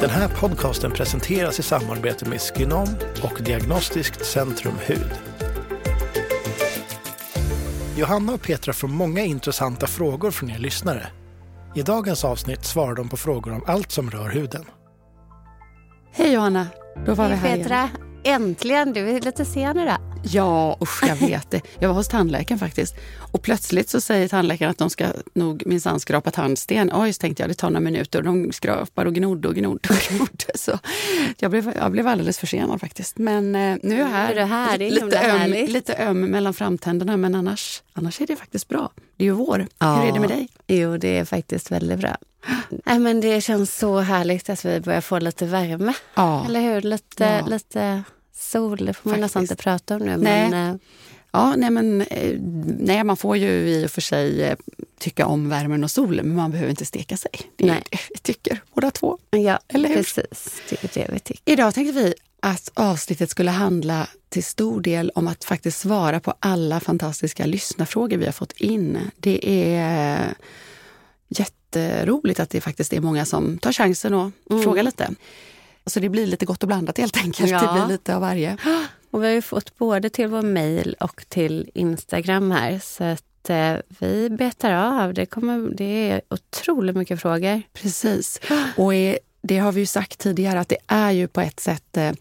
Den här podcasten presenteras i samarbete med Skinom och Diagnostiskt Centrum Hud. Johanna och Petra får många intressanta frågor från er lyssnare. I dagens avsnitt svarar de på frågor om allt som rör huden. Hej Johanna, då var Hej vi här igen. Petra, äntligen! Du är lite sen idag. Ja, usch jag vet det. Jag var hos tandläkaren faktiskt. Och plötsligt så säger tandläkaren att de ska nog minsann skrapa tandsten. Oj, så tänkte jag, det tar några minuter. De skrapar och gnodde och gnodde och gnodde. Så jag blev, jag blev alldeles försenad faktiskt. Men eh, nu är jag här. Är du här? Det är lite, öm, lite öm mellan framtänderna, men annars, annars är det faktiskt bra. Det är ju vår. Hur är det med dig? Jo, det är faktiskt väldigt bra. Nej, men det känns så härligt att vi börjar få lite värme. Ja. Eller hur? Lite, Ja. lite sol, det får man nästan inte Faktiskt. prata om nu. Nej. Men, eh, Ja, nej men eh, nej, man får ju i och för sig eh, tycka om värmen och solen, men man behöver inte steka sig. Det är Nej. det vi tycker båda två. ja, Eller hur? precis. Det är det vi tycker. Idag tänkte vi att avsnittet skulle handla till stor del om att faktiskt svara på alla fantastiska lyssnarfrågor vi har fått in. Det är jätteroligt att det faktiskt är många som tar chansen och Mm. frågar lite. Så det blir lite gott och blandat helt enkelt. Ja. Det blir lite av varje. Och vi har ju fått både till vår mail och till Instagram här. Så att eh, vi betar av. Det, kommer, det är otroligt mycket frågor. Precis. Och är, det har vi ju sagt tidigare att det är ju på ett sätt eh,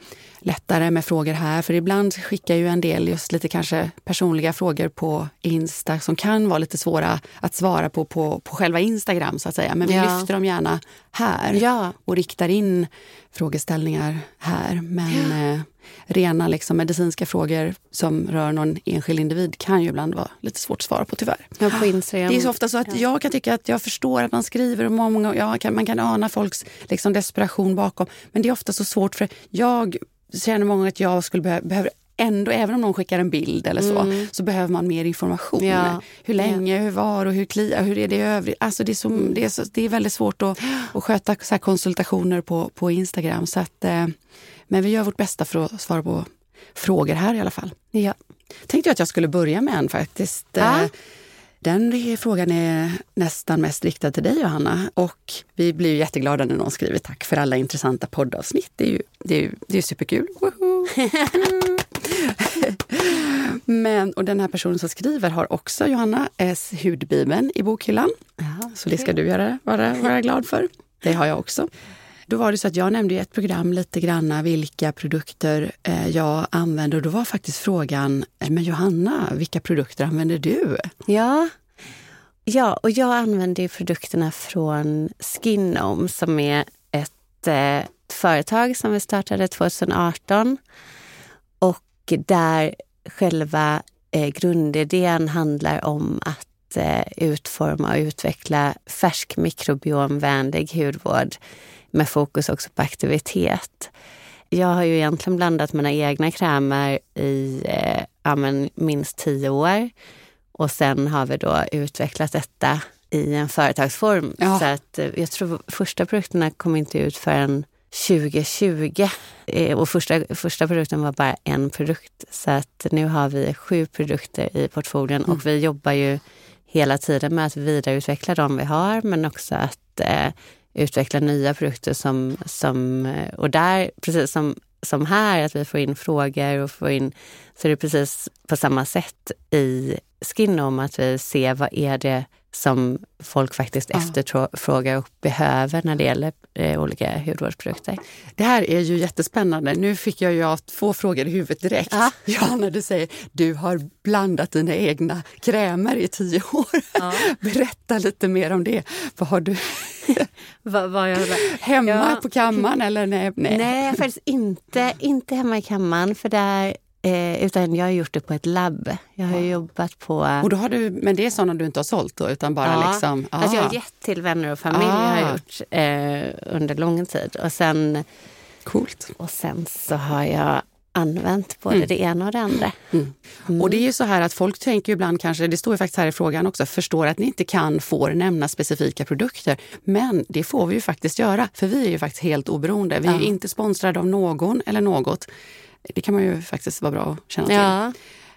lättare med frågor här. För ibland skickar ju en del just lite kanske personliga frågor på Insta som kan vara lite svåra att svara på på, på själva Instagram så att säga. Men vi Ja. lyfter dem gärna här Ja, och riktar in frågeställningar här. Men eh, rena liksom, medicinska frågor som rör någon enskild individ kan ju ibland vara lite svårt att svara på tyvärr. ja på Instagram. Det är så ofta så att jag kan tycka att jag förstår att man skriver och många, ja, kan, man kan ana folks liksom, desperation bakom. Men det är ofta så svårt för jag känner många att jag skulle behöva, behöver ändå, även om någon skickar en bild eller så, så behöver man mer information. Mm. Ja. Hur länge, hur var och hur kliar, hur är det i övrigt? Alltså det, är så, Mm. det, är så, det är väldigt svårt att, att sköta så konsultationer på, på Instagram. Så att, eh, men vi gör vårt bästa för att svara på frågor här i alla fall. Ja. Tänkte jag att jag skulle börja med en faktiskt. Ja. Den frågan är nästan mest riktad till dig Johanna. Och vi blir jätteglada när någon skriver tack för alla intressanta poddavsnitt. Det är ju, det är det är superkul. Woho! Men, och den här personen som skriver har också Johanna S. Hudbibeln i bokhyllan. Ja, Så det ska du göra, vara, vara glad för. Det har jag också. Då var det så att jag nämnde i ett program lite granna vilka produkter eh, jag använder. Och då var faktiskt frågan, eh, men Johanna, vilka produkter använder du? Ja. ja, och jag använder ju produkterna från Skinom som är ett eh, företag som vi startade 2018. Och där själva eh, grundidén handlar om att eh, utforma och utveckla färsk mikrobiomvänlig hudvård med fokus också på aktivitet. Jag har ju egentligen blandat mina egna krämer i eh, ja, minst tio år. Och sen har vi då utvecklat detta i en företagsform. Ja. Så att eh, jag tror första produkterna kom inte ut förrän 2020. Eh, Och första, första produkten var bara en produkt. Så att nu har vi sju produkter i portföljen och vi jobbar ju hela tiden med att vidareutveckla de vi har men också att eh, utveckla nya produkter som, som eh, och där, precis som, som här, att vi får in frågor och får in, så är det precis på samma sätt i Skinom att vi ser vad är det som folk faktiskt Ja. efterfrågar och behöver när det gäller eh, olika hudvårdsprodukter. Det här är ju jättespännande. Nu fick jag ju två frågor i huvudet direkt. Ja. Ja, när du säger du har blandat dina egna krämer i tio år. Berätta lite mer om det. Vad har du Vad, vad jag, hemma Ja. på kammaren? Eller nej, nej. Nej, faktiskt inte, inte hemma i kammaren. För där, eh, utan jag har gjort det på ett labb. Jag har ju jobbat på... Och då har du, men det är sådana du inte har sålt då, utan bara Ja, liksom... Alltså jag ah. har gett till vänner och familj Ah. har jag gjort eh, under lång tid. Och sen Coolt. Och sen så har jag använt både mm. det ena och det andra. Mm. Mm. Och det är ju så här att folk tänker ibland kanske, det står ju faktiskt här i frågan också, förstår att ni inte kan, får nämna specifika produkter. Men det får vi ju faktiskt göra, för vi är ju faktiskt helt oberoende. Vi är ja. inte sponsrade av någon eller något. Det kan man ju faktiskt vara bra att känna till. Ja.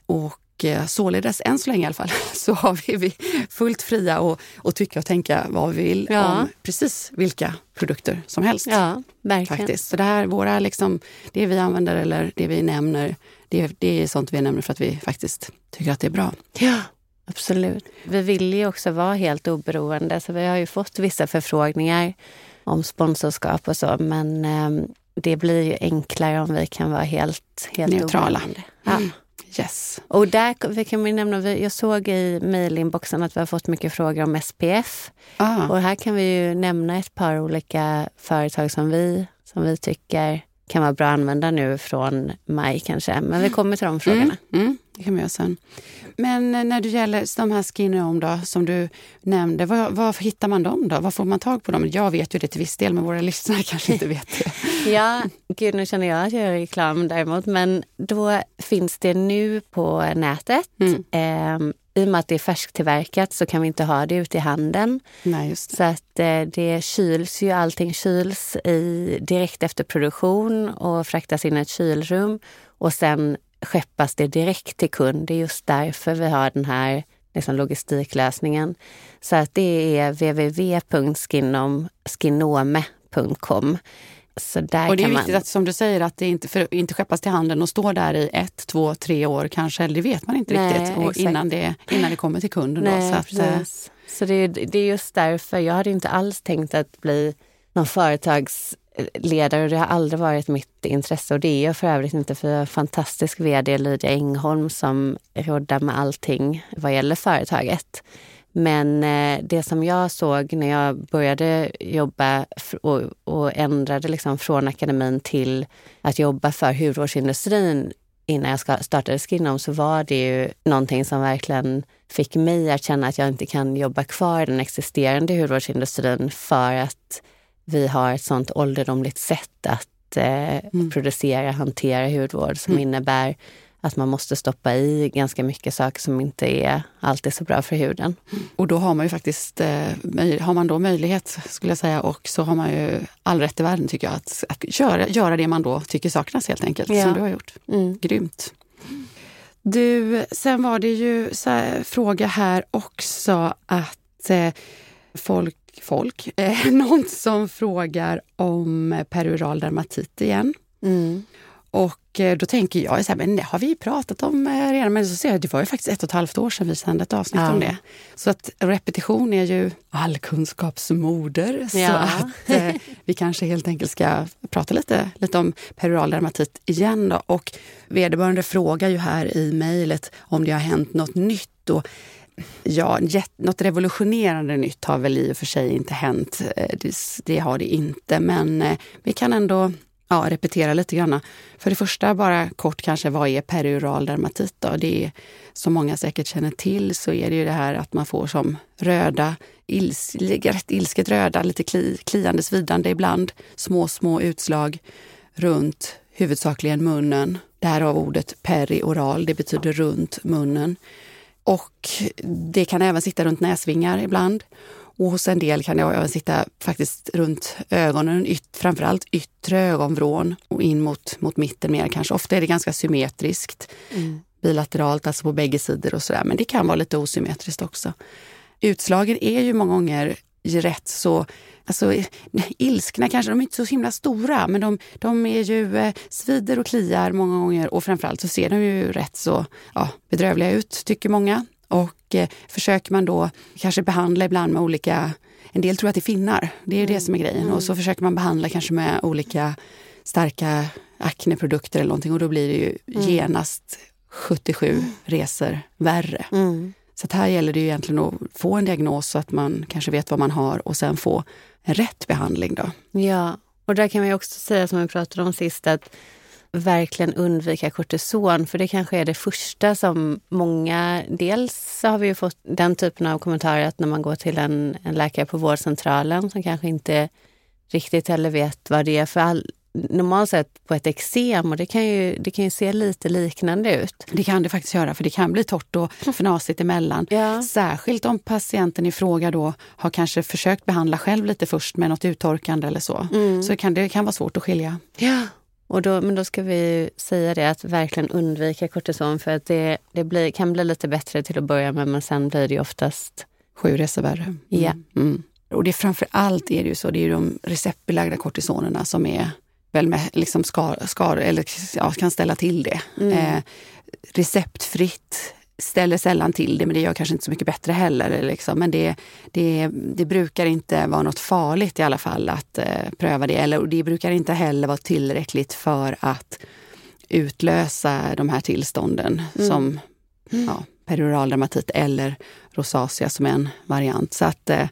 Och Eh, således, än så länge i alla fall, så har vi, vi fullt fria att och tycka och tänka vad vi vill ja. om precis vilka produkter som helst. Ja, verkligen. Faktiskt. Så det här, våra liksom, det vi använder eller det vi nämner, det, det är sånt vi nämner för att vi faktiskt tycker att det är bra. Ja, absolut. Vi vill ju också vara helt oberoende, så vi har ju fått vissa förfrågningar om sponsorskap och så, men eh, det blir ju enklare om vi kan vara helt, helt neutrala. Ja. Mm. Yes. Och där kan man nämna, jag såg i mejlinboxen att vi har fått mycket frågor om SPF. Ah. Och här kan vi ju nämna ett par olika företag som vi, som vi tycker kan vara bra att använda nu från maj kanske. Men vi kommer till de frågorna. Mm, mm, det kan vi göra sen. Men när det gäller de här skin home då, som du nämnde, var, var hittar man dem då? Var får man tag på dem? Jag vet ju det till viss del, men våra lyssnare kanske inte vet det. Ja, gud nu känner jag att jag gör reklam däremot, men då finns det nu på nätet. Mm. Eh, i och med att det är färsktillverkat så kan vi inte ha det ute i handeln. Nej, så att eh, det kyls ju, allting kyls i, direkt efter produktion och fraktas in i ett kylrum. Och sen skeppas det direkt till kund. Det är just därför vi har den här liksom, logistiklösningen. Så att det är www.skinome.com. Så där och det är viktigt man... att, som du säger, att det inte, för, inte skeppas till handeln och står där i ett, två, tre år kanske. Det vet man inte Nej, riktigt och innan, det, innan det kommer till kunden. Nej, då, så att, eh, så det, är, det är just därför. Jag hade inte alls tänkt att bli någon företagsledare och det har aldrig varit mitt intresse och det är jag för övrigt inte för jag har fantastisk vd Lydia Engholm som råddar med allting vad gäller företaget. Men eh, det som jag såg när jag började jobba och, och ändrade liksom från akademin till att jobba för hudvårdsindustrin innan jag startade Skinom så var det ju någonting som verkligen fick mig att känna att jag inte kan jobba kvar i den existerande hudvårdsindustrin för att vi har ett sånt ålderdomligt sätt att eh, mm. producera, hantera hudvård som mm. innebär att man måste stoppa i ganska mycket saker som inte är alltid så bra för huden. Och då har man ju faktiskt, eh, har man då möjlighet skulle jag säga och så har man ju all rätt i världen tycker jag att, att göra, göra det man då tycker saknas helt enkelt, ja. som du har gjort. Mm. Grymt. Du, sen var det ju här, fråga här också att eh, folk, folk eh, någon som frågar om perural dermatit igen. Mm. Och då tänker jag, så här, men det har vi pratat om eh, redan, men så ser jag, det var ju faktiskt ett och ett halvt år sedan vi sände ett avsnitt ja. om det. Så att repetition är ju all kunskapsmoder. Ja. Så att eh, vi kanske helt enkelt ska prata lite, lite om perural dermatit igen. Då. Och vederbörande frågar ju här i mejlet om det har hänt något nytt. Och, Ja, något revolutionerande nytt har väl i och för sig inte hänt. Eh, det, det har det inte, men vi kan ändå ja, repetera lite grann. För det första, bara kort kanske, vad är perioral dermatit? Då? Det är, som många säkert känner till så är det ju det här att man får som röda, ils, rätt ilsket röda, lite kli, kliande, svidande ibland, små, små utslag runt huvudsakligen munnen. Därav ordet perioral, det betyder runt munnen. Och det kan även sitta runt näsvingar ibland. Och hos en del kan det även sitta faktiskt runt ögonen, yt, framförallt yttre ögonvrån och in mot, mot mitten mer kanske. Ofta är det ganska symmetriskt, mm. bilateralt, alltså på bägge sidor och sådär. Men det kan vara lite osymmetriskt också. Utslagen är ju många gånger rätt så Alltså, ilskna kanske, de är inte så himla stora men de, de är ju eh, svider och kliar många gånger och framförallt så ser de ju rätt så ja, bedrövliga ut, tycker många. Och eh, försöker man då kanske behandla ibland med olika, en del tror att det är finnar, det är ju mm. det som är grejen. Mm. Och så försöker man behandla kanske med olika starka akneprodukter eller någonting och då blir det ju mm. genast 77 resor värre. Mm. Så här gäller det ju egentligen att få en diagnos så att man kanske vet vad man har och sen få en rätt behandling. Då. Ja, och där kan vi också säga som vi pratade om sist att verkligen undvika kortison, för det kanske är det första som många... Dels har vi ju fått den typen av kommentarer att när man går till en, en läkare på vårdcentralen som kanske inte riktigt heller vet vad det är för all, normalt sett på ett eksem och det kan, ju, det kan ju se lite liknande ut. Det kan det faktiskt göra, för det kan bli torrt och fnasigt emellan. Ja. Särskilt om patienten i fråga då har kanske försökt behandla själv lite först med något uttorkande eller så. Mm. Så det kan, det kan vara svårt att skilja. Ja. Och då, men då ska vi säga det att verkligen undvika kortison för att det, det blir, kan bli lite bättre till att börja med men sen blir det oftast... Sju resor värre. Mm. Ja. Mm. Och det är framför allt är det ju så, det är de receptbelagda kortisonerna som är väl med, liksom skar, skar, eller ja, kan ställa till det. Mm. Eh, receptfritt ställer sällan till det, men det gör kanske inte så mycket bättre heller. Liksom. Men det, det, det brukar inte vara något farligt i alla fall att eh, pröva det. Eller, och det brukar inte heller vara tillräckligt för att utlösa de här tillstånden Mm. som ja, perioral dermatit eller rosacea som en variant. Så att, eh,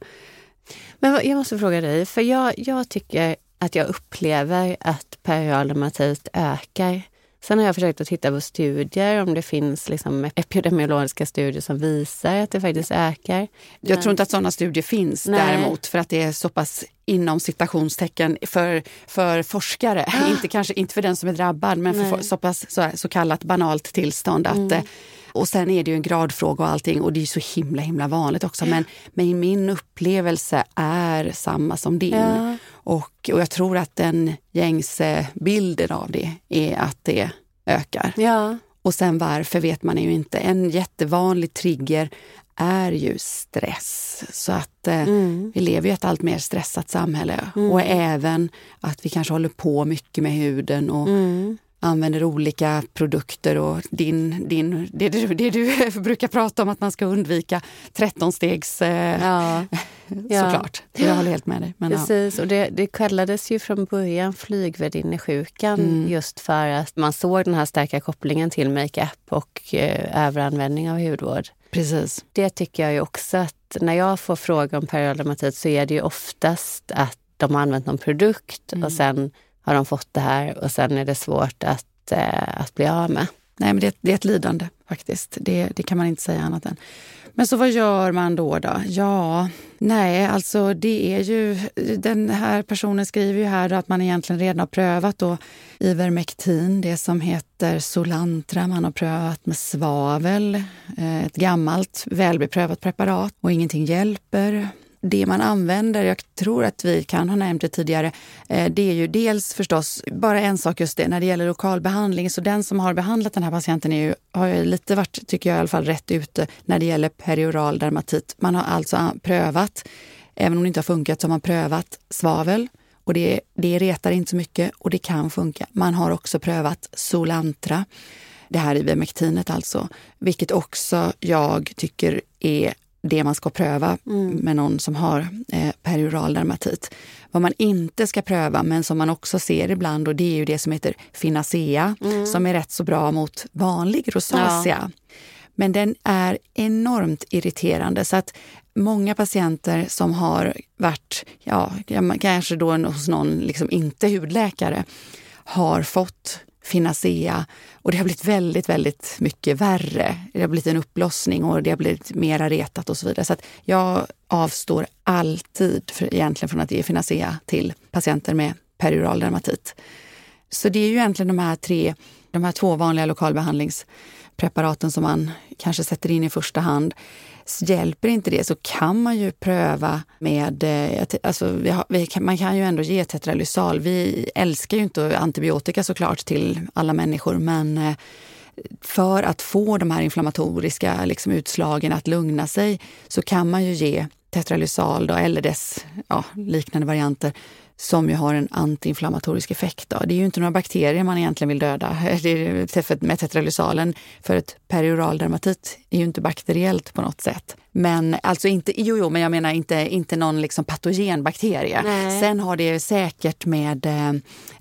Men jag måste fråga dig, för jag, jag tycker att jag upplever att perioral dermatit ökar. Sen har jag försökt att titta på studier, om det finns liksom epidemiologiska studier som visar att det faktiskt ökar. Jag tror inte att sådana studier finns Nej. däremot för att det är så pass inom citationstecken för, för forskare. Inte, kanske, inte för den som är drabbad men för Nej. for, så pass så, så kallat banalt tillstånd. Att, eh, Och sen är det ju en gradfråga och allting och det är så himla himla vanligt också. Men, men min upplevelse är samma som din. Ja. Och, och jag tror att den gängse bilden av det är att det ökar. Ja. Och sen varför vet man ju inte. En jättevanlig trigger är ju stress. Så att eh, Mm. vi lever i ett allt mer stressat samhälle. Och även att vi kanske håller på mycket med huden och Mm. Använder olika produkter. Och din, din, det, du, det du brukar prata om att man ska undvika 13-stegs... Eh, Ja. Ja. Såklart, jag håller helt med dig. Men, ja. Precis, och det, det kallades ju från början flygvärdinnesjukan Mm. just för att man såg den här starka kopplingen till makeup och eh, överanvändning av hudvård. Precis. Det tycker jag ju också att när jag får frågor om perioral dermatit så är det ju oftast att de har använt någon produkt Mm. och sen har de fått det här och sen är det svårt att, eh, att bli av med. Nej, men det, det är ett lidande faktiskt. Det, det kan man inte säga annat än. Men så vad gör man då? då? Ja, nej, alltså det är ju... Den här personen skriver ju här då att man egentligen redan har prövat då Ivermectin, det som heter Solantra. Man har prövat med svavel, eh, ett gammalt välbeprövat preparat och ingenting hjälper det man använder, jag tror att vi kan ha nämnt det tidigare, eh, det är ju dels förstås bara en sak just det, när det gäller lokalbehandling. Så den som har behandlat den här patienten är ju, har ju lite varit, tycker jag i alla fall, rätt ute när det gäller perioral dermatit. Man har alltså prövat, även om det inte har funkat, så har man prövat svavel. Och det, det retar inte så mycket och det kan funka. Man har också prövat Solantra, det här Ivermectinet alltså, vilket också jag tycker är det man ska pröva med någon som har eh, perioral dermatit. Vad man inte ska pröva, men som man också ser ibland, och det är ju det som heter Finacea, som är rätt så bra mot vanlig rosacea. Men den är enormt irriterande. Så att många patienter som har varit, ja, kanske då hos någon liksom inte hudläkare, har fått Finacea och det har blivit väldigt, väldigt mycket värre. Det har blivit en upplossning och det har blivit mera retat och så vidare. Så att jag avstår alltid för, egentligen från att ge Finacea till patienter med perioral dermatit. Så det är ju egentligen de här tre, de här två vanliga lokalbehandlingspreparaten som man kanske sätter in i första hand. Så hjälper inte det så kan man ju pröva med, eh, alltså vi har, vi kan, man kan ju ändå ge tetralysal. Vi älskar ju inte antibiotika såklart till alla människor men eh, för att få de här inflammatoriska liksom, utslagen att lugna sig så kan man ju ge tetralysal då, eller dess ja, liknande varianter som ju har en antiinflammatorisk effekt. Då. Det är ju inte några bakterier man egentligen vill döda med tetralysalen. För ett perioral dermatit är ju inte bakteriellt på något sätt. Men alltså inte, jo, jo, men jag menar inte, inte någon liksom patogen bakterie. Nej. Sen har det säkert med eh,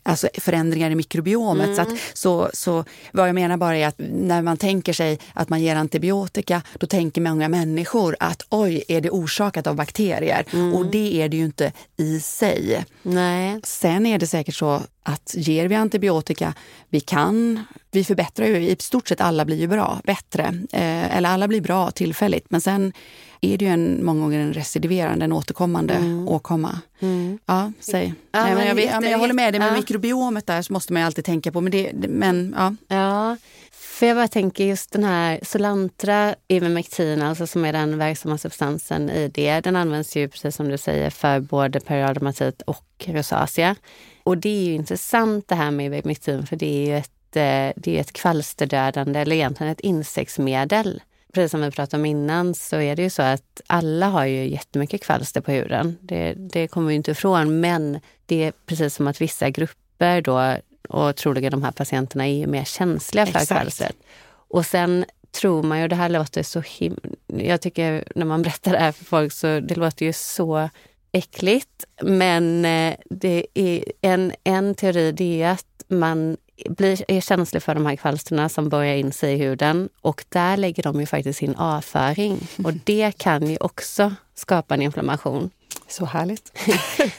alltså förändringar i mikrobiomet. Mm. Så, att, så, så vad jag menar bara är att när man tänker sig att man ger antibiotika, då tänker många människor att oj, är det orsakat av bakterier? Mm. Och det är det ju inte i sig. Nej. Sen är det säkert så att ger vi antibiotika, vi kan, vi förbättrar ju, i stort sett alla blir ju bra, bättre. Eh, eller alla blir bra tillfälligt. Men sen är det ju en, många gånger en recidiverande, en återkommande mm. åkomma. Mm. Ja, säg. Ja, Nej, men jag, jätte, men jag håller med dig, med ja. mikrobiomet där så måste man ju alltid tänka på. Men, det, men ja. ja. För jag bara tänker just den här Solantra, Ivermectin, alltså som är den verksamma substansen i det, den används ju precis som du säger för både periodontit och rosacea. Och det är ju intressant det här med Ivermectin för det är ju ett, eh, det är ett kvalsterdödande, eller egentligen ett insektsmedel. Precis som vi pratade om innan så är det ju så att alla har ju jättemycket kvalster på huden. Det, det kommer vi inte ifrån, men det är precis som att vissa grupper då och troligen de här patienterna är ju mer känsliga för kvalstret. Och sen tror man ju, det här låter så himla... Jag tycker när man berättar det här för folk så det låter ju så äckligt. Men eh, det är en, en teori det är att man blir, är känslig för de här kvalsterna som börjar in sig i huden och där lägger de ju faktiskt sin avföring. Och det kan ju också skapa en inflammation. Så härligt.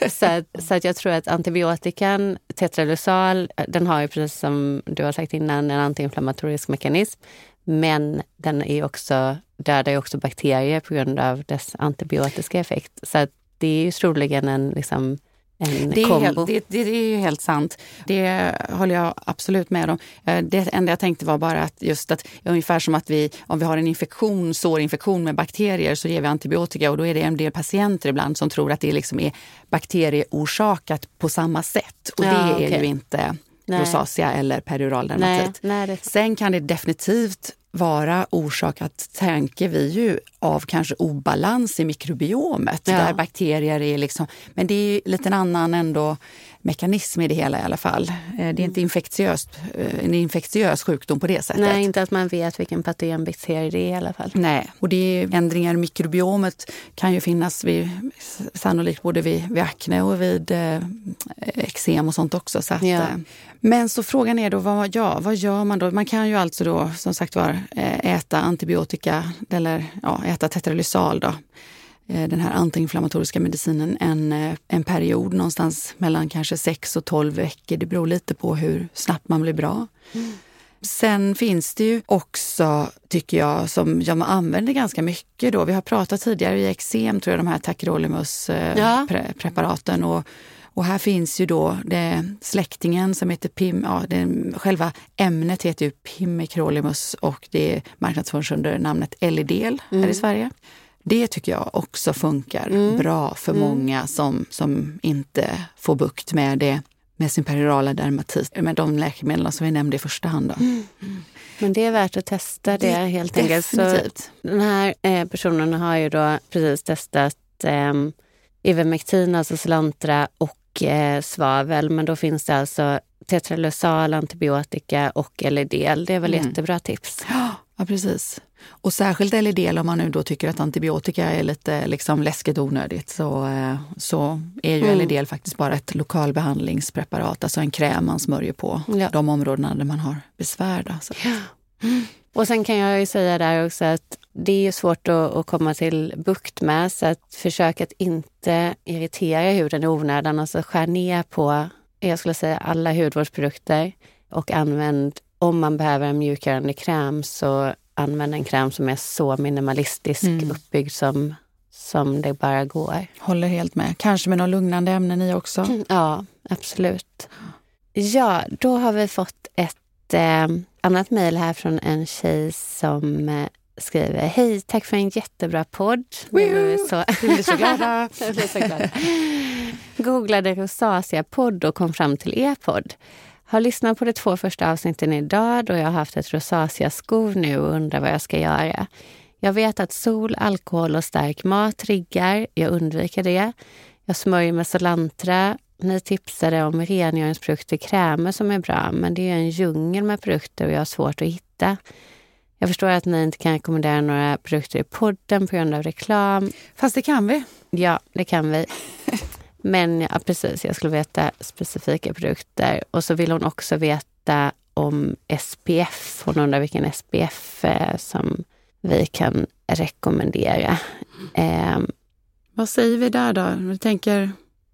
så, att, så att jag tror att antibiotikan, tetralusal, den har ju precis som du har sagt innan en antiinflammatorisk mekanism. Men den är också, dödar ju också bakterier på grund av dess antibiotiska effekt. Så att det är ju troligen en liksom, en det, är helt, det, det, är ju helt sant. Det håller jag absolut med om. Eh, det enda jag tänkte var bara att just att ungefär som att vi, om vi har en infektion, sårinfektion med bakterier så ger vi antibiotika och då är det en del patienter ibland som tror att det liksom är bakterieorsakat på samma sätt. Och ja, det är okay. ju inte Nej. rosacea eller perioral dermatit. Sen kan det definitivt vara orsakat, tänker vi ju, av kanske obalans i mikrobiomet. Ja. Där bakterier är liksom, men det är lite en annan ändå mekanism i det hela i alla fall. Eh, det är inte mm. infektiöst, eh, en infektiös sjukdom på det sättet. Nej, inte att man vet vilken patogenbakterie det är i alla fall. Nej, och det är ändringar i mikrobiomet kan ju finnas vid, sannolikt både vid, vid akne och vid eh, eksem och sånt också. Så att, ja. men så frågan är då, vad, ja, vad gör man då? Man kan ju alltså då som sagt var äta antibiotika eller ja, äta tetralysal då den här antiinflammatoriska medicinen en, eh, en period någonstans mellan kanske 6 och 12 veckor. Det beror lite på hur snabbt man blir bra. Mm. Sen finns det ju också, tycker jag, som jag använder ganska mycket då. Vi har pratat tidigare i eksem, tror jag, de här Tacrolimus-preparaten. Eh, ja. Och, och här finns ju då det, släktingen som heter PIM, ja, det, själva ämnet heter ju Pimecrolimus och det marknadsförs under namnet Elidel mm. här i Sverige. Det tycker jag också funkar mm. bra för mm. många som, som inte får bukt med det med sin perirala dermatit, med de läkemedel som vi nämnde i första hand. Mm. Men det är värt att testa det, det helt enkelt. Så den här eh, personen har ju då precis testat eh, Ivermectin, alltså Solantra och eh, svavel. Men då finns det alltså tetralosal, antibiotika och LDL. Det är väl mm. jättebra tips. Ja, precis. Och särskilt LDL om man nu då tycker att antibiotika är lite liksom läskigt onödigt så, eh, så är ju mm. LDL faktiskt bara ett lokalbehandlingspreparat, alltså en kräm man smörjer på ja. de områdena där man har besvär. Då, så. Ja. Mm. Och sen kan jag ju säga där också att det är svårt att, att, komma till bukt med så att försök att inte irritera huden i onödan. Alltså skär ner på, jag skulle säga alla hudvårdsprodukter och använd om man behöver en mjukgörande kräm så använd en kräm som är så minimalistisk mm. uppbyggd som, som det bara går. Håller helt med. Kanske med några lugnande ämnen i också? Ja, absolut. Ja, då har vi fått ett eh, annat mejl här från en tjej som eh, skriver Hej, tack för en jättebra podd. Vi så... blir så glada. blir så glada. Googlade rosacea-podd och kom fram till er podd. Har lyssnat på de två första avsnitten idag då jag har haft ett rosacea-skov nu och undrar vad jag ska göra. Jag vet att sol, alkohol och stark mat triggar. Jag undviker det. Jag smörjer med Solantra. Ni tipsade om rengöringsprodukter, krämer som är bra, men det är en djungel med produkter och jag har svårt att hitta. Jag förstår att ni inte kan rekommendera några produkter i podden på grund av reklam. Fast det kan vi. Ja, det kan vi. Men ja, precis, jag skulle veta specifika produkter. Och så vill hon också veta om SPF. Hon undrar vilken SPF eh, som vi kan rekommendera. Eh, Vad säger vi där då? Du tänker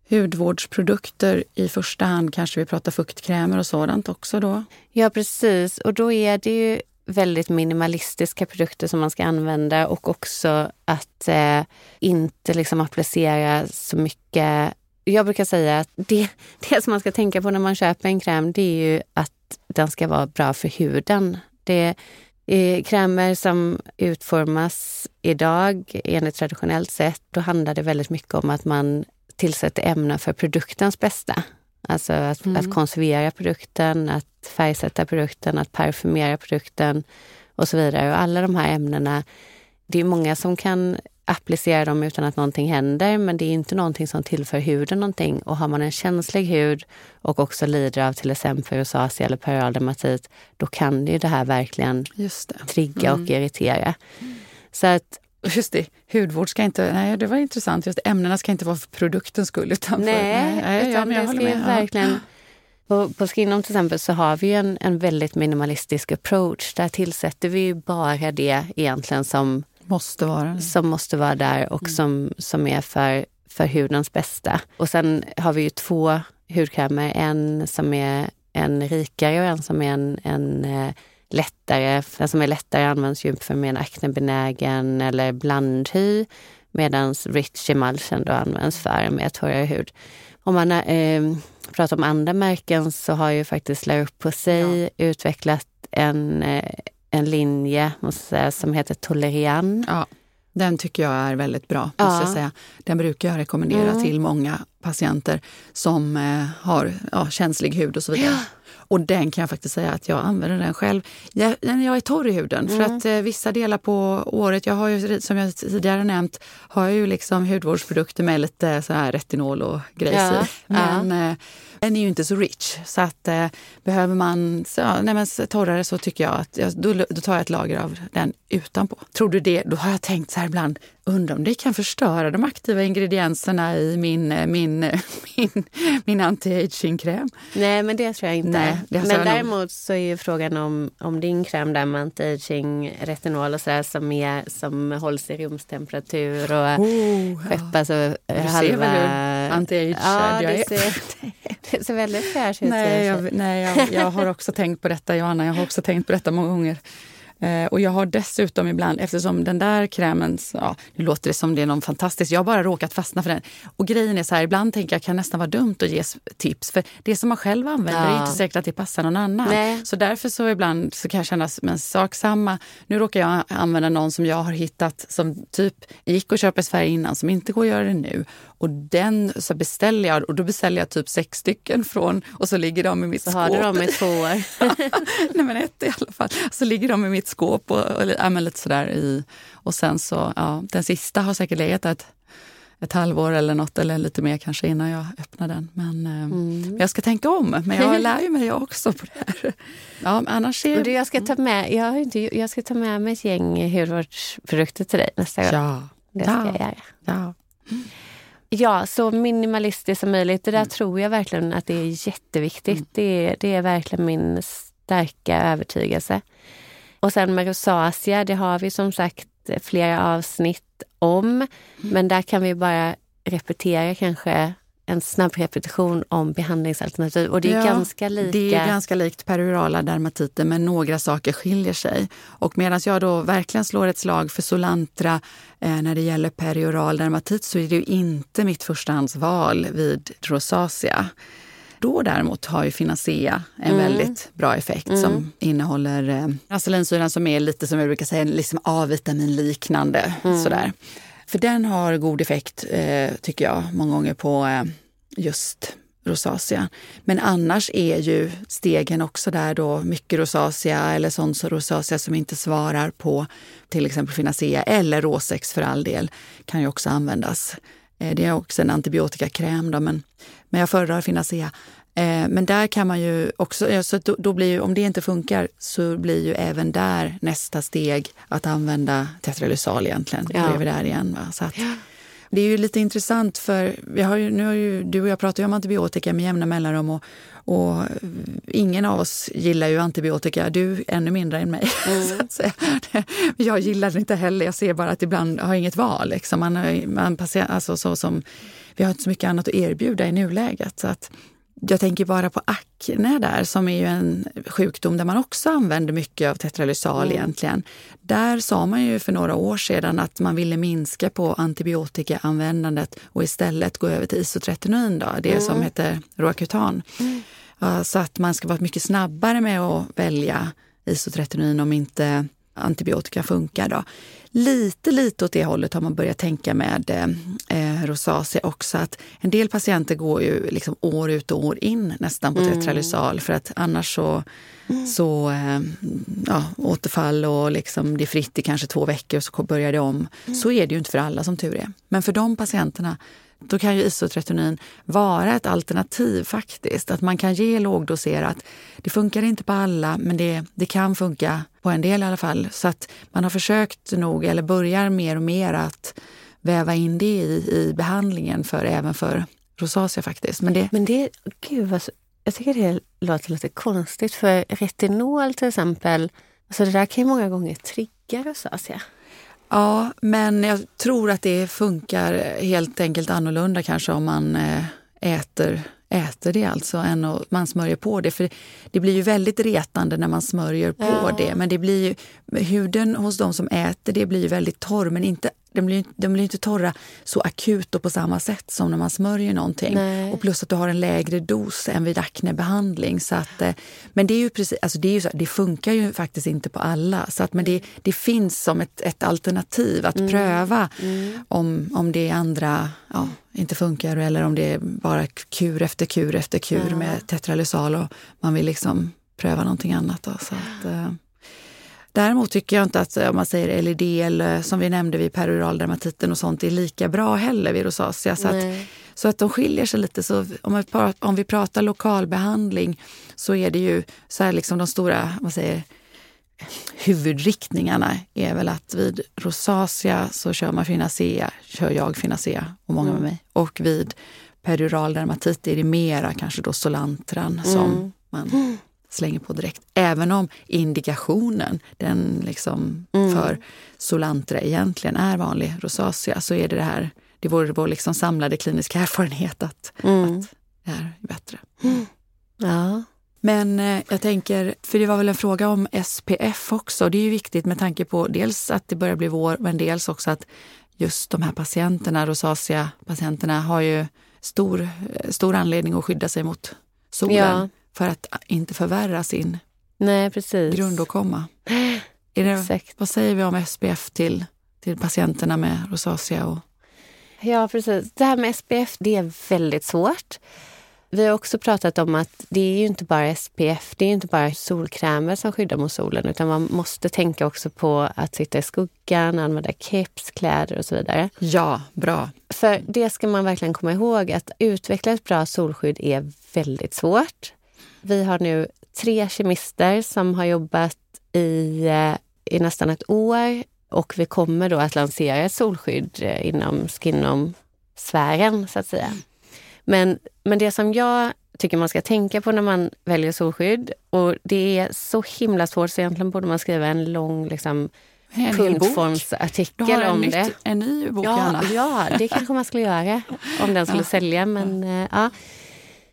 hudvårdsprodukter i första hand, kanske vi pratar fuktkrämer och sådant också då? Ja, precis. Och då är det ju väldigt minimalistiska produkter som man ska använda och också att eh, inte liksom applicera så mycket. Jag brukar säga att det, det som man ska tänka på när man köper en kräm det är ju att den ska vara bra för huden. Det är krämer som utformas idag enligt traditionellt sätt, då handlar det väldigt mycket om att man tillsätter ämnen för produktens bästa. Alltså att, mm. att konservera produkten, att färgsätta produkten, att parfymera produkten och så vidare. Och alla de här ämnena, det är många som kan applicera dem utan att någonting händer, men det är inte någonting som tillför huden någonting. Och har man en känslig hud och också lider av till exempel rosacea eller peroral dermatit, då kan det ju det här verkligen det. trigga mm. och irritera. Så att Just det, hudvård ska inte... Nej, det var intressant. Just ämnena ska inte vara för produktens skull. Utan nej, för, nej, utan ja, det ska med. verkligen... På, på Skinom till exempel så har vi en, en väldigt minimalistisk approach. Där tillsätter vi bara det egentligen som måste vara, som måste vara där och mm. som, som är för, för hudens bästa. Och sen har vi ju två hudkrämer. En som är en rikare och en som är en, en eh, lättare, den som är lättare används ju för mer aknebenägen eller blandhy medan Rich Emulsion då används för mer torrare hud. Om man eh, pratar om andra märken så har ju faktiskt La Posay ja. utvecklat en, eh, en linje säga, som heter Tolerian. Ja, den tycker jag är väldigt bra. Ja. Jag säga. Den brukar jag rekommendera mm. till många patienter som eh, har ja, känslig hud och så vidare. Ja. Och den kan jag faktiskt säga att jag använder den själv. Jag, jag är torr i huden mm. för att eh, vissa delar på året, jag har ju som jag tidigare nämnt, har jag ju liksom hudvårdsprodukter med lite så här retinol och grejs ja. i. Men ja. eh, den är ju inte så rich. Så att eh, behöver man så, nej, men torrare så tycker jag att jag, då, då tar jag ett lager av den utanpå. Tror du det? Då har jag tänkt så här ibland, undrar om det kan förstöra de aktiva ingredienserna i min, eh, min, eh, min, min anti-aging-kräm? Nej, men det tror jag inte. Nej, men däremot så är ju frågan om, om din kräm där med anti-aging, retinol och sådär som, är, som hålls i rumstemperatur och oh, skeppas ja. Du halva... hur anti-age ja, jag är? Ser, det ser väldigt fräscht ut. Nej, jag, nej jag, jag har också tänkt på detta, Johanna. Jag har också tänkt på detta många gånger. Eh, och jag har dessutom ibland, eftersom den där krämen, ja, nu låter det som det är någon fantastisk, jag har bara råkat fastna för den. Och grejen är så här, ibland tänker jag kan nästan vara dumt att ge tips. För det som man själv använder ja. är inte säkert att det passar någon annan. Nej. Så därför så ibland så kan jag känna en sak samma. Nu råkar jag använda någon som jag har hittat som typ gick och köpa i Sverige innan som inte går att göra det nu. Och den så beställer jag och då beställer jag typ sex stycken från och så ligger de i mitt så skåp. har du dem i två år? Nej men ett i alla fall. Så ligger de i mitt skåp och, och ja, lite sådär i. Och sen så, ja, den sista har säkert legat ett, ett halvår eller något eller lite mer kanske innan jag öppnar den. Men eh, mm. jag ska tänka om. Men jag lär ju mig också på det här. Ja, annars är... du, jag, ska ta med, jag, har inte, jag ska ta med mig ett gäng hudvårdsprodukter till dig nästa gång. Ja. Det ska ja. jag göra. Ja. Ja, så minimalistiskt som möjligt. Det där mm. tror jag verkligen att det är jätteviktigt. Mm. Det, det är verkligen min starka övertygelse. Och sen med rosacea, det har vi som sagt flera avsnitt om. Mm. Men där kan vi bara repetera kanske en snabb repetition om behandlingsalternativ. Och det är ja, ganska lika. Det är ganska likt perurala dermatiten men några saker skiljer sig. Och medan jag då verkligen slår ett slag för Solantra eh, när det gäller perioral dermatit så är det ju inte mitt förstahandsval vid rosacea. Då däremot har ju Finacea en mm. väldigt bra effekt mm. som innehåller eh, acelinsyran som är lite som jag brukar säga, liksom A-vitaminliknande. Mm. Sådär. För den har god effekt, eh, tycker jag, många gånger på eh, just rosacea. Men annars är ju stegen också där då mycket rosacea eller sån rosacea som inte svarar på till exempel Finacea eller Rosex för all del kan ju också användas. Eh, det är också en antibiotikakräm då, men, men jag föredrar Finacea. Eh, men där kan man ju också, så då, då, blir ju, om det inte funkar så blir ju även där nästa steg att använda tetralysal egentligen. Ja. Då är vi där igen. Va? Så att, det är ju lite intressant för vi har ju, nu har ju, du och jag pratar ju om antibiotika med jämna mellanrum och, och ingen av oss gillar ju antibiotika. Du ännu mindre än mig. Mm. jag gillar det inte heller. Jag ser bara att ibland har inget val. Liksom. Man, man patient, alltså, så som, vi har inte så mycket annat att erbjuda i nuläget. Så att, jag tänker bara på akne där som är ju en sjukdom där man också använder mycket av tetralysal mm. egentligen. Där sa man ju för några år sedan att man ville minska på antibiotikaanvändandet och istället gå över till isotretinoin, då, det mm. som heter Roacutan. Mm. Så att man ska vara mycket snabbare med att välja isotretinoin om inte antibiotika funkar. Då. Lite, lite åt det hållet har man börjat tänka med eh, rosacea också. Att en del patienter går ju liksom år ut och år in nästan på mm. tetralysal för att annars så, mm. så eh, ja, återfall och liksom det är fritt i kanske två veckor och så börjar det om. Mm. Så är det ju inte för alla som tur är. Men för de patienterna då kan ju isotretinoin vara ett alternativ faktiskt. Att man kan ge lågdoserat. Det funkar inte på alla, men det, det kan funka på en del i alla fall. Så att man har försökt nog, eller börjar mer och mer att väva in det i, i behandlingen för, även för rosacea faktiskt. Men det, men det gud vad, jag tycker det låter lite konstigt för retinol till exempel, alltså det där kan ju många gånger trigga rosacea. Ja, men jag tror att det funkar helt enkelt annorlunda kanske om man eh, äter, äter det alltså än om man smörjer på det. För det blir ju väldigt retande när man smörjer på ja. det. Men det blir ju, huden hos de som äter det blir ju väldigt torr men inte de blir, de blir inte torra så akut och på samma sätt som när man smörjer någonting. Nej. Och plus att du har en lägre dos än vid aknebehandling. Så att, eh, men det är ju precis, alltså det, är ju så, det funkar ju faktiskt inte på alla. Så att, men det, det finns som ett, ett alternativ att mm. pröva mm. Om, om det andra ja, inte funkar eller om det är bara kur efter kur efter kur ja. med tetralysal och man vill liksom pröva någonting annat. Då, så att, eh, Däremot tycker jag inte att om man säger LED eller som vi nämnde vid peroral dermatiten och sånt är lika bra heller vid rosacea. Så att, så att de skiljer sig lite. Så om, vi pratar, om vi pratar lokalbehandling så är det ju så här liksom de stora vad säger, huvudriktningarna är väl att vid rosacea så kör man Finacea, kör jag Finacea och många mm. med mig. Och vid perioral dermatit är det mera kanske då Solantran mm. som man slänger på direkt. Även om indikationen den liksom mm. för Solantra egentligen är vanlig rosacea så är det det här, det vore vår liksom samlade kliniska erfarenhet att, mm. att det här är bättre. Mm. Ja. Men eh, jag tänker, för det var väl en fråga om SPF också. Det är ju viktigt med tanke på dels att det börjar bli vår, men dels också att just de här patienterna, rosacea-patienterna, har ju stor, stor anledning att skydda sig mot solen. Ja för att inte förvärra sin Nej, precis. grundåkomma. Det, vad säger vi om SPF till, till patienterna med rosacea? Och... Ja, precis. Det här med SPF det är väldigt svårt. Vi har också pratat om att det är ju inte bara SPF, det är inte bara solkrämer som skyddar mot solen utan man måste tänka också på att sitta i skuggan, använda keps, kläder och så vidare. Ja, bra. För det ska man verkligen komma ihåg att utveckla ett bra solskydd är väldigt svårt. Vi har nu tre kemister som har jobbat i, eh, i nästan ett år och vi kommer då att lansera ett solskydd eh, inom Skinom-sfären så att säga. Men, men det som jag tycker man ska tänka på när man väljer solskydd och det är så himla svårt så egentligen borde man skriva en lång liksom, punktformsartikel om nytt, det. En ny bok, ja, ja, det kanske man skulle göra om den skulle ja. sälja. Men. Eh, ja.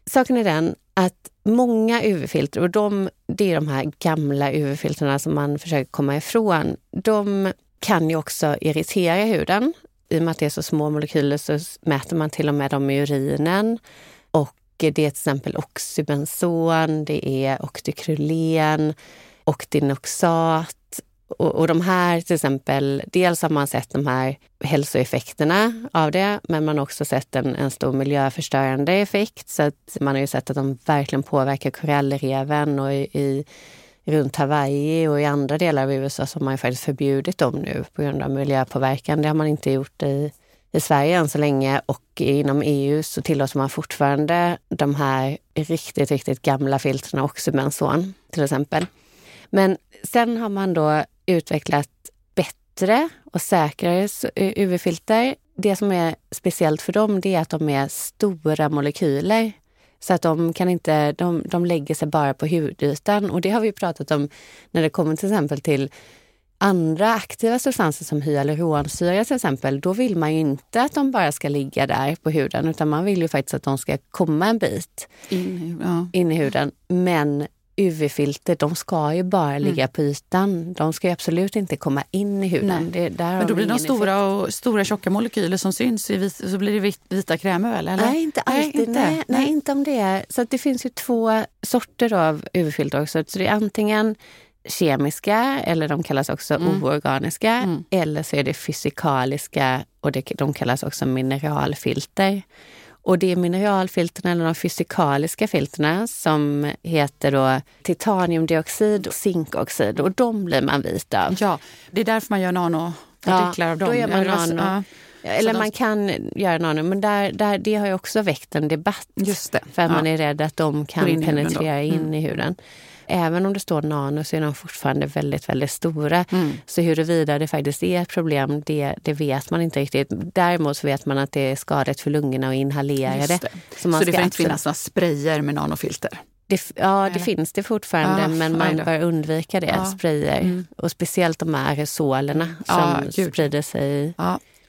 Saken är den att många UV-filter, och de, det är de här gamla UV-filtren som man försöker komma ifrån, de kan ju också irritera huden. I och med att det är så små molekyler så mäter man till och med dem i urinen. Och det är till exempel oxybenzon, det är oktykrylén, oktinoxat och, och de här till exempel, dels har man sett de här hälsoeffekterna av det, men man har också sett en, en stor miljöförstörande effekt. Så att man har ju sett att de verkligen påverkar korallreven och i, i runt Hawaii och i andra delar av USA så har man ju faktiskt förbjudit dem nu på grund av miljöpåverkan. Det har man inte gjort i, i Sverige än så länge och inom EU så tillåter man fortfarande de här riktigt, riktigt gamla filtrerna, oxybenzon till exempel. Men sen har man då utvecklat bättre och säkrare UV-filter. Det som är speciellt för dem det är att de är stora molekyler. Så att de kan inte, de, de lägger sig bara på hudytan. Och det har vi pratat om när det kommer till exempel till andra aktiva substanser som hyaluronsyra till exempel, då vill man ju inte att de bara ska ligga där på huden utan man vill ju faktiskt att de ska komma en bit in, ja. in i huden. Men UV-filter, de ska ju bara Mm. ligga på ytan. De ska ju absolut inte komma in i huden. Det, Men då blir de stora, och, stora tjocka molekyler som syns i vit, så blir det vit, vita krämer väl? Eller? Nej, inte alltid. inte. Nej, nej. inte om det. är- Så det finns ju två sorter av UV-filter också. Så det är antingen kemiska, eller de kallas också Mm. oorganiska, Mm. eller så är det fysikaliska och det, de kallas också mineralfilter. Och det är mineralfilterna eller de fysikaliska filterna som heter då titaniumdioxid och zinkoxid och de blir man vit av. Ja, det är därför man gör nanopartiklar av dem. då gör man Ja, nano. ja, Eller de- man kan göra nano, men där, där, det har ju också väckt en debatt. Just det. För ja. man är rädd att de kan in penetrera in Mm. i huden. Även om det står nano så är de fortfarande väldigt, väldigt stora. Mm. Så huruvida det faktiskt är ett problem, det, det vet man inte riktigt. Däremot så vet man att det är skadligt för lungorna att inhalera Just det. det. Så, Så, man det ska får inte absolut- finnas några sprayer med nanofilter? det, Ja, det finns det fortfarande, Ah, men man bör undvika det, Ja. sprayer. Mm. Och speciellt de här aerosolerna som Ja, gud. sprider sig.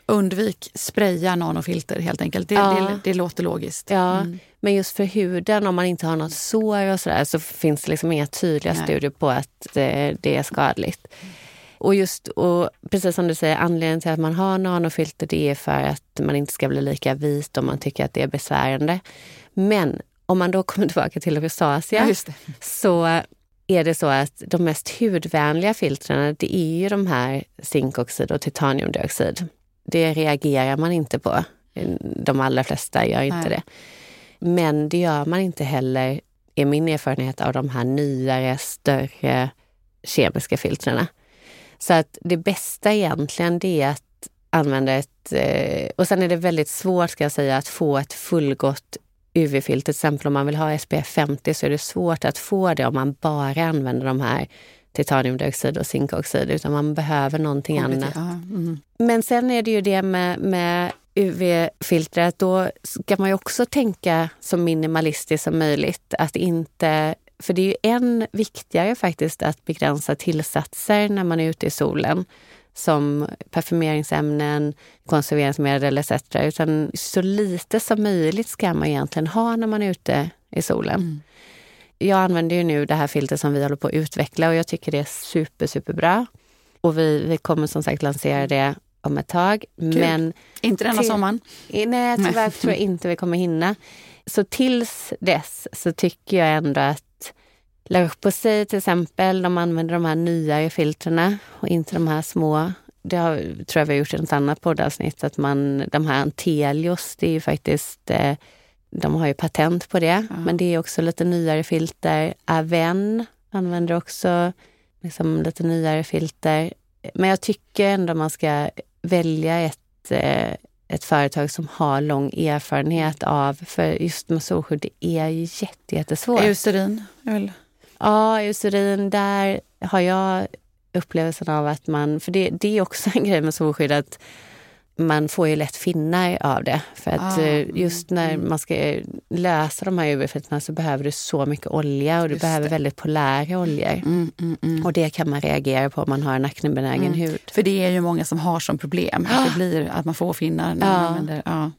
Undvik spraya nanofilter helt enkelt. Det, Ja. det, det låter logiskt. Ja, Mm. men just för huden, om man inte har något sår och sådär, så finns det liksom inga tydliga Nej. studier på att det, det är skadligt. Och just, och precis som du säger, anledningen till att man har nanofilter det är för att man inte ska bli lika vit om man tycker att det är besvärande. Men om man då kommer tillbaka till rosacea Ja, så är det så att de mest hudvänliga filtrerna det är ju de här zinkoxid och titaniumdioxid. Det reagerar man inte på. De allra flesta gör inte Nej. det. Men det gör man inte heller, är min erfarenhet, av de här nyare, större kemiska filtrerna. Så att det bästa egentligen det är att använda ett... Eh, och sen är det väldigt svårt ska jag säga att få ett fullgott UV-filter. Till exempel om man vill ha SPF 50 så är det svårt att få det om man bara använder de här titaniumdioxid och zinkoxid. Utan man behöver någonting annat. Ja, mm. Men sen är det ju det med, med UV-filtret. Då ska man ju också tänka så minimalistiskt som möjligt. Att inte, för det är ju än viktigare faktiskt att begränsa tillsatser när man är ute i solen. Som parfymeringsämnen, konserveringsmedel etc. Utan så lite som möjligt ska man egentligen ha när man är ute i solen. Mm. Jag använder ju nu det här filtret som vi håller på att utveckla och jag tycker det är super, superbra. Och vi, vi kommer som sagt lansera det om ett tag. Men Inte denna Till- sommaren. nej, tyvärr tror jag inte vi kommer hinna. Så tills dess så tycker jag ändå att La Roche-Posay till exempel, de använder de här nyare filtrerna och inte de här små. Det har, tror jag vi har gjort i ett annat poddavsnitt, att man, de här Antelios, det är ju faktiskt, eh, de har ju patent på det, Ja. men det är också lite nyare filter. Aven använder också liksom lite nyare filter. Men jag tycker ändå man ska välja ett, eh, ett företag som har lång erfarenhet av, för just med solskydd, det är ju jätte, jättesvårt. Eucerin. väl- Ja, eucerin, där har jag upplevelsen av att man, för det, det är också en grej med solskydd att man får ju lätt finnar av det. För att Ah, eh, just när mm. man ska lösa de här UV-filtrerna så behöver du så mycket olja och du behöver det. väldigt polära oljor. Mm, mm, mm. Och det kan man reagera på om man har en aknebenägen Mm. hud. För det är ju många som har som problem. Att, det blir, att man får finnar när man Ja. använder. Ja.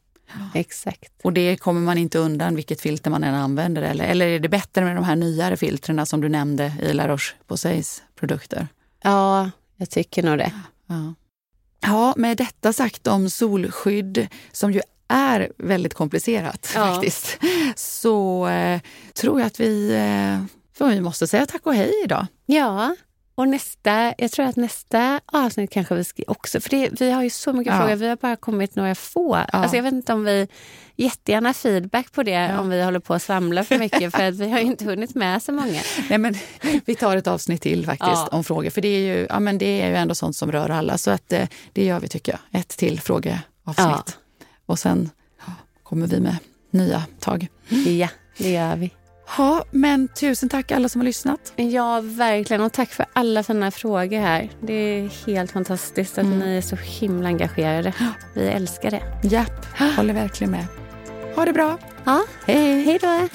Exakt. Och det kommer man inte undan vilket filter man än använder. Eller, eller är det bättre med de här nyare filtrerna som du nämnde i La Roche-Posays produkter? Ja, jag tycker nog det. Ja. Ja, med detta sagt om solskydd som ju är väldigt komplicerat Ja. faktiskt. Så eh, tror jag att vi, eh, för vi måste säga tack och hej idag. Ja, och nästa, jag tror att nästa avsnitt kanske vi ska också, för det, vi har ju så mycket Ja. frågor, vi har bara kommit några få. Alltså jag vet inte om vi, jättegärna feedback på det Ja. om vi håller på att svamla för mycket, för att vi har ju inte hunnit med så många. Nej, men, vi tar ett avsnitt till faktiskt Ja. om frågor, för det är, ju, ja, men det är ju ändå sånt som rör alla. Så att, eh, det gör vi tycker jag. Ett till frågeavsnitt. Och sen ja, kommer vi med nya tag. Ja, det gör vi. Ja, men tusen tack alla som har lyssnat. Ja, verkligen. Och tack för alla sådana frågor här. Det är helt fantastiskt att Mm. ni är så himla engagerade. Vi älskar det. Japp, håller verkligen med. Ha det bra. Ja, Hej! hej då!